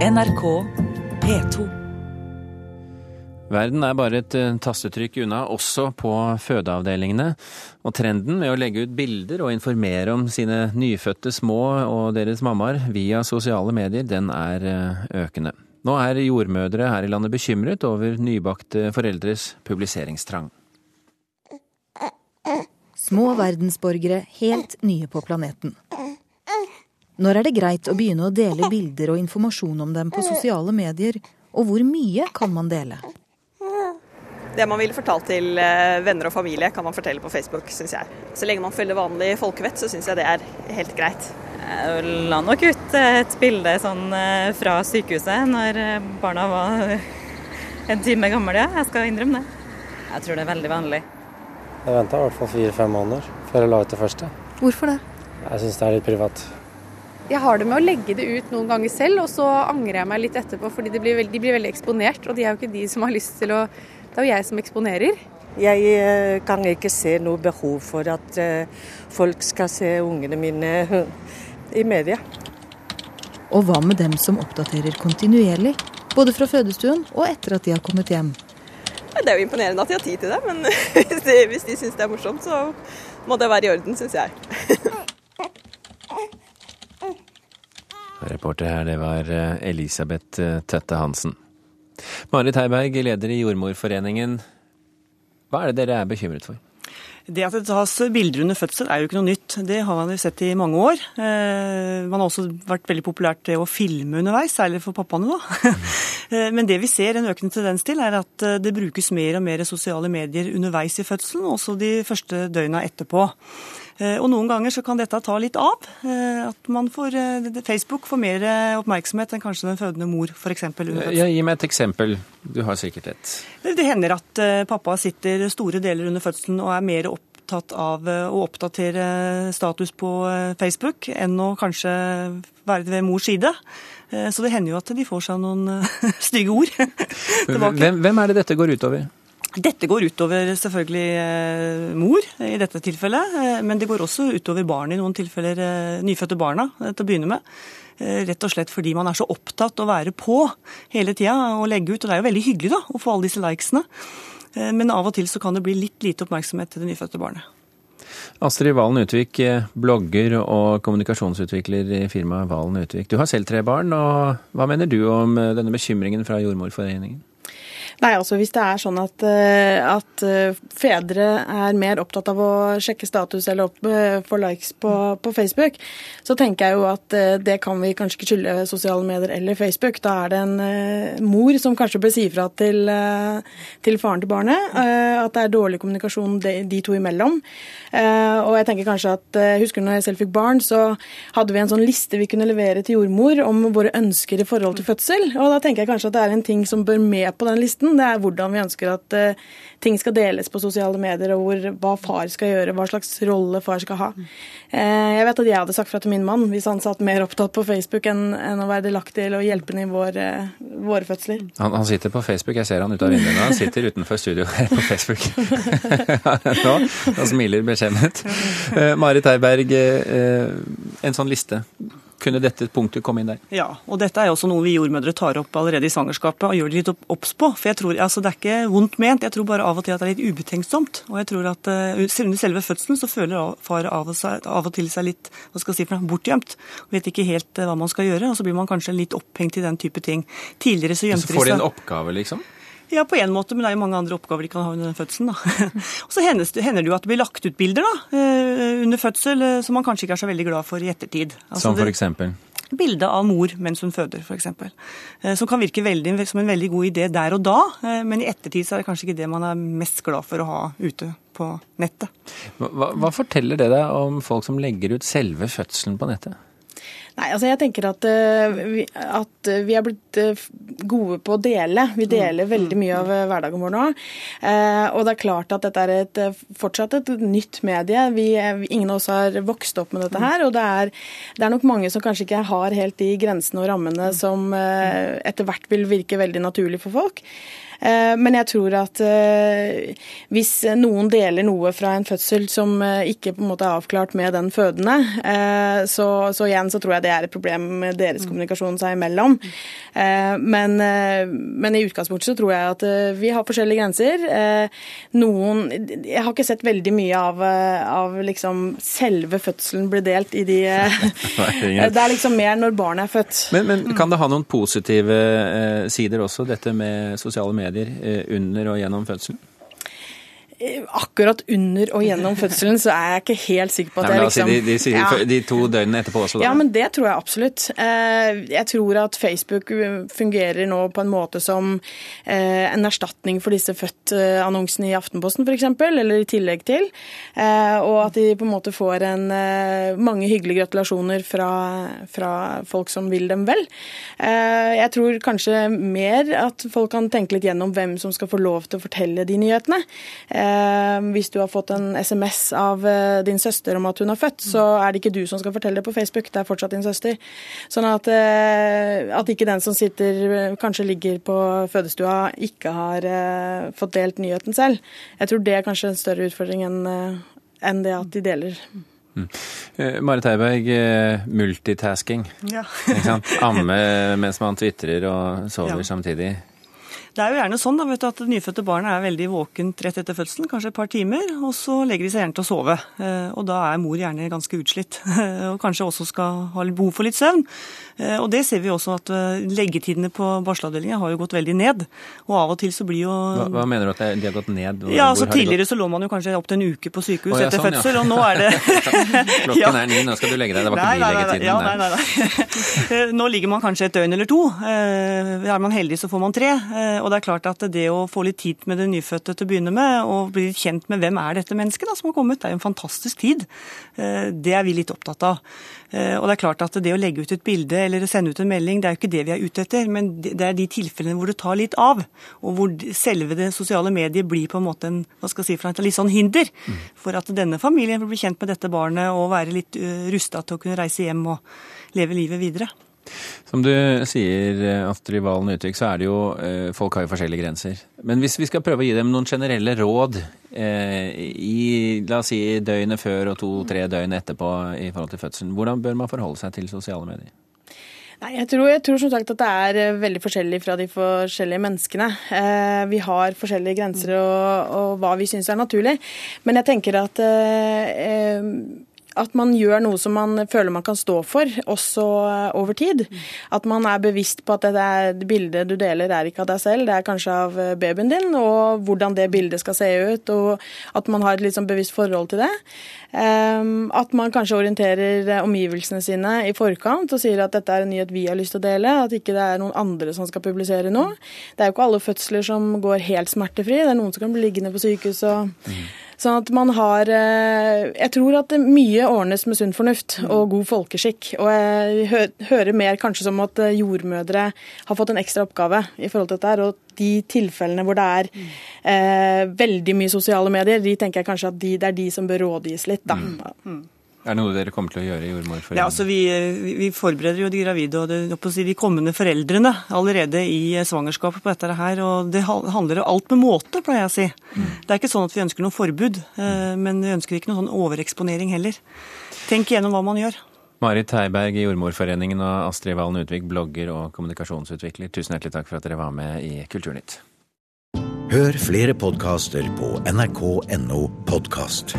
NRK P2. Verden er bare et eh, tastetrykk unna, også på fødeavdelingene. Og trenden med å legge ut bilder og informere om sine nyfødte små og deres mammaer via sosiale medier, den er eh, økende. Nå er jordmødre her i landet bekymret over nybakte foreldres publiseringstrang. Små verdensborgere helt nye på planeten. Når er det greit å begynne å dele bilder og informasjon om dem på sosiale medier, og hvor mye kan man dele? Det man ville fortalt til eh, venner og familie, kan man fortelle på Facebook, syns jeg. Så lenge man følger vanlig folkevett, så syns jeg det er helt greit. Jeg la nok ut et bilde sånn eh, fra sykehuset når eh, barna var en time gamle, ja. Jeg skal innrømme det. Jeg tror det er veldig vanlig. Jeg venta i hvert fall fire-fem måneder før jeg la ut det første. Hvorfor det? Jeg syns det er litt privat. Jeg har det med å legge det ut noen ganger selv, og så angrer jeg meg litt etterpå, fordi de blir, veldig, de blir veldig eksponert. Og de er jo ikke de som har lyst til å Det er jo jeg som eksponerer. Jeg eh, kan ikke se noe behov for at eh, folk skal se ungene mine i media. Og hva med dem som oppdaterer kontinuerlig, både fra fødestuen og etter at de har kommet hjem? Det er jo imponerende at de har tid til det, men hvis de, hvis de syns det er morsomt, så må det være i orden, syns jeg. Reporter her, det var eh, Elisabeth eh, Tøtte Hansen. Marit Heiberg, leder i Jordmorforeningen. Hva er det dere er bekymret for? Det at det tas bilder under fødsel er jo ikke noe nytt. Det har man jo sett i mange år. Eh, man har også vært veldig populært det å filme underveis, særlig for pappaene. da. Men det vi ser en økende tendens til, er at det brukes mer og mer sosiale medier underveis i fødselen, også de første døgna etterpå. Og noen ganger så kan dette ta litt av. At man får, Facebook får mer oppmerksomhet enn kanskje den fødende mor f.eks. Ja, gi meg et eksempel. Du har sikkert et. Det hender at pappa sitter store deler under fødselen og er mer opptatt av å oppdatere status på Facebook enn å kanskje være ved mors side. Så det hender jo at de får seg noen stygge ord. Hvem, hvem er det dette går utover? Dette går utover selvfølgelig eh, mor i dette tilfellet, eh, men det går også utover barn i noen tilfeller, eh, nyfødte barna til å begynne med. Rett og slett fordi man er så opptatt å være på hele tida og legge ut. Og det er jo veldig hyggelig da, å få alle disse likesene, men av og til så kan det bli litt lite oppmerksomhet til det nyfødte barnet. Astrid Valen Utvik, blogger og kommunikasjonsutvikler i firmaet Valen Utvik. Du har selv tre barn, og hva mener du om denne bekymringen fra Jordmorforeningen? Nei, altså Hvis det er sånn at, at, fedre er mer opptatt av å sjekke status eller opp, få likes på, på, Facebook, så tenker jeg jo at det kan vi kanskje ikke skylde sosiale medier eller Facebook. Da er det en mor som kanskje bør si ifra til, til faren til barnet at det er dårlig kommunikasjon de, de to imellom. Og jeg tenker kanskje at, husker husker når jeg selv fikk barn, så hadde vi en sånn liste vi kunne levere til jordmor om våre ønsker i forhold til fødsel. Og da tenker jeg kanskje at det er en ting som bør med på den listen det er hvordan vi ønsker at uh, ting skal deles på sosiale medier, og hvor, hva far skal gjøre, hva slags rolle far skal ha. Uh, jeg vet at jeg hadde sagt fra til min mann hvis han satt mer opptatt på Facebook enn, enn å være delaktig eller hjelpe i vår, uh, våre fødsler. Han, han, sitter på Facebook, jeg ser han ut av vinduet nå. Han sitter utenfor studio her på Facebook nå og smiler beskjemmet. Marit Heiberg, en sånn liste kunne dette punktet komme inn der? Ja, og dette er også noe vi jordmødre tar opp allerede i svangerskapet og gjør det litt obs på. For jeg tror, altså Det er ikke vondt ment, jeg tror bare av og til at det er litt ubetenksomt. Og jeg tror at uh, under selve fødselen så føler far av og, seg, av og til seg litt hva skal jeg si for noe, bortgjemt. Vet ikke helt uh, hva man skal gjøre, og så blir man kanskje litt opphengt i den type ting. Tidligere så gjemte de seg Så får de en oppgave, liksom? Ja, på en måte, men det er jo mange andre oppgaver de kan ha under den fødselen. da. og så hender det jo at det blir lagt ut bilder da, under fødsel som man kanskje ikke er så veldig glad for i ettertid. Altså, som for eksempel? bilde av mor mens hun føder, f.eks. Som kan virke veldig, som en veldig god idé der og da, men i ettertid så er det kanskje ikke det man er mest glad for å ha ute på nettet. Hva, hva forteller det deg om folk som legger ut selve fødselen på nettet? Nei, altså jeg tenker at, at, vi er blitt gode på å dele. Vi deler veldig mye av hverdagen vår nå. Og det er klart at dette er et, fortsatt et nytt medie. Vi, ingen av oss har vokst opp med dette her. Og det er, det er nok mange som kanskje ikke har helt de grensene og rammene som etter hvert vil virke veldig naturlig for folk. Eh, men jeg tror at eh, hvis noen deler noe fra en fødsel som eh, ikke på en måte er avklart med den fødende, så, så igjen så tror jeg det er et problem med deres mm. kommunikasjon seg imellom. Men, men, i utgangspunktet så tror jeg at vi har forskjellige grenser. Noen Jeg har ikke sett veldig mye av, av liksom selve fødselen bli delt i de Det er liksom mer når barnet er født. Men, men kan det ha noen positive sider også, dette med sosiale medier? eh, under og gjennom fødselen? Akkurat under og gjennom fødselen, så er jeg ikke helt sikker på at Nei, jeg liksom de, de, sier ja. de to døgnene etterpå også, da? Ja, men det tror jeg absolutt. Eh, jeg tror at Facebook fungerer nå på en måte som eh, en erstatning for disse født-annonsene i Aftenposten f.eks., eller i tillegg til. Eh, og at de på en måte får en, mange hyggelige gratulasjoner fra, fra folk som vil dem vel. Jeg tror kanskje mer at folk kan tenke litt gjennom hvem som skal få lov til å fortelle de nyhetene. Eh, hvis du har fått en SMS av eh, din søster om at hun har født, så er det ikke du som skal fortelle det på Facebook, det er fortsatt din søster. Sånn at, eh, at ikke den som sitter, kanskje ligger på fødestua, ikke har fått delt nyheten selv. Jeg tror det er kanskje en større utfordring enn enn det at de deler. Mm. Marit Heiberg, multitasking. Ja. Amme mens man tvitrer og sover ja. samtidig. Det er jo gjerne sånn da, vet du, at det nyfødte barnet er veldig våkent rett etter fødselen, kanskje et par timer, og så legger de seg gjerne til å sove. Eh, og da er mor gjerne ganske utslitt, og kanskje også skal ha behov for litt søvn. Eh, og det ser vi også at eh, leggetidene på barselavdelingen har jo gått veldig ned. Og av og til så blir jo Hva, hva mener du at de har gått ned? Hvor, ja, altså Tidligere så lå man jo kanskje opp til en uke på sykehus oh, ja, etter sånn, fødsel, ja. og nå er det Klokken er ni, nå skal du legge deg. Det var ikke nei, ny leggetid. Ja, nei, nei, nei. nå ligger man kanskje et døgn eller to. Er man heldig så får man tre. Og det er klart at det å få litt tid med det nyfødte til å begynne med, og bli kjent med hvem er dette mennesket da, som har kommet, det er jo en fantastisk tid. Eh, det er vi litt opptatt av. Eh, og det er klart at det å legge ut et bilde eller sende ut en melding, det er jo ikke det vi er ute etter, men det er de tilfellene hvor det tar litt av, og hvor selve det sosiale mediet blir på en måte en hva skal jeg si, for en litt sånn hinder for at denne familien vil bli kjent med dette barnet og være litt eh, rusta til å kunne reise hjem og leve livet videre. Som du sier, Astrid Valen Utvik, så er det jo eh, Folk har jo forskjellige grenser. Men hvis vi skal prøve å gi dem noen generelle råd eh, i la oss si døgnet før og to-tre døgn etterpå i forhold til fødselen, hvordan bør man forholde seg til sosiale medier? Nei, jeg tror, jeg tror, som sagt at det er eh, veldig forskjellig fra de forskjellige menneskene. Eh, vi har forskjellige grenser og, og hva vi syns er naturlig. Men jeg tenker at eh, at man gjør noe som man føler man kan stå for, også eh, over tid. At man er bevisst på at det, bildet du deler er ikke av deg selv, det er kanskje av eh, babyen din, og hvordan det bildet skal se ut, og at man har et litt sånn bevisst forhold til det. Um, at man kanskje orienterer eh, omgivelsene sine i forkant og sier at dette er en nyhet vi har lyst til å dele, at ikke det er noen andre som skal publisere noe. Det er jo ikke alle fødsler som går helt smertefri, det er noen som kan bli liggende på sykehus og mm. Sånn at man har eh, Jeg tror at mye ordnes med sunn fornuft og god folkeskikk. Og jeg hører mer kanskje som at eh, jordmødre har fått en ekstra oppgave i forhold til dette. Og de tilfellene hvor det er eh, veldig mye sosiale medier, de tenker jeg kanskje at de, det er de som bør rådgis litt, da. Mm. Mm. Er det noe dere kommer til å gjøre i Jordmorforeningen? Ja, altså vi, vi, forbereder jo de gravide og det, de kommende foreldrene allerede i svangerskapet på dette her. Og det handler jo alt med måte, pleier jeg å si. Mm. Det er ikke sånn at vi ønsker noe forbud, eh, men vi ønsker ikke noe sånn overeksponering heller. Tenk igjennom hva man gjør. Marit Heiberg i Jordmorforeningen og Astrid Valen Utvik, blogger og kommunikasjonsutvikler. Tusen hjertelig takk for at dere var med i Kulturnytt. Hør flere podkaster på nrk.no podkast.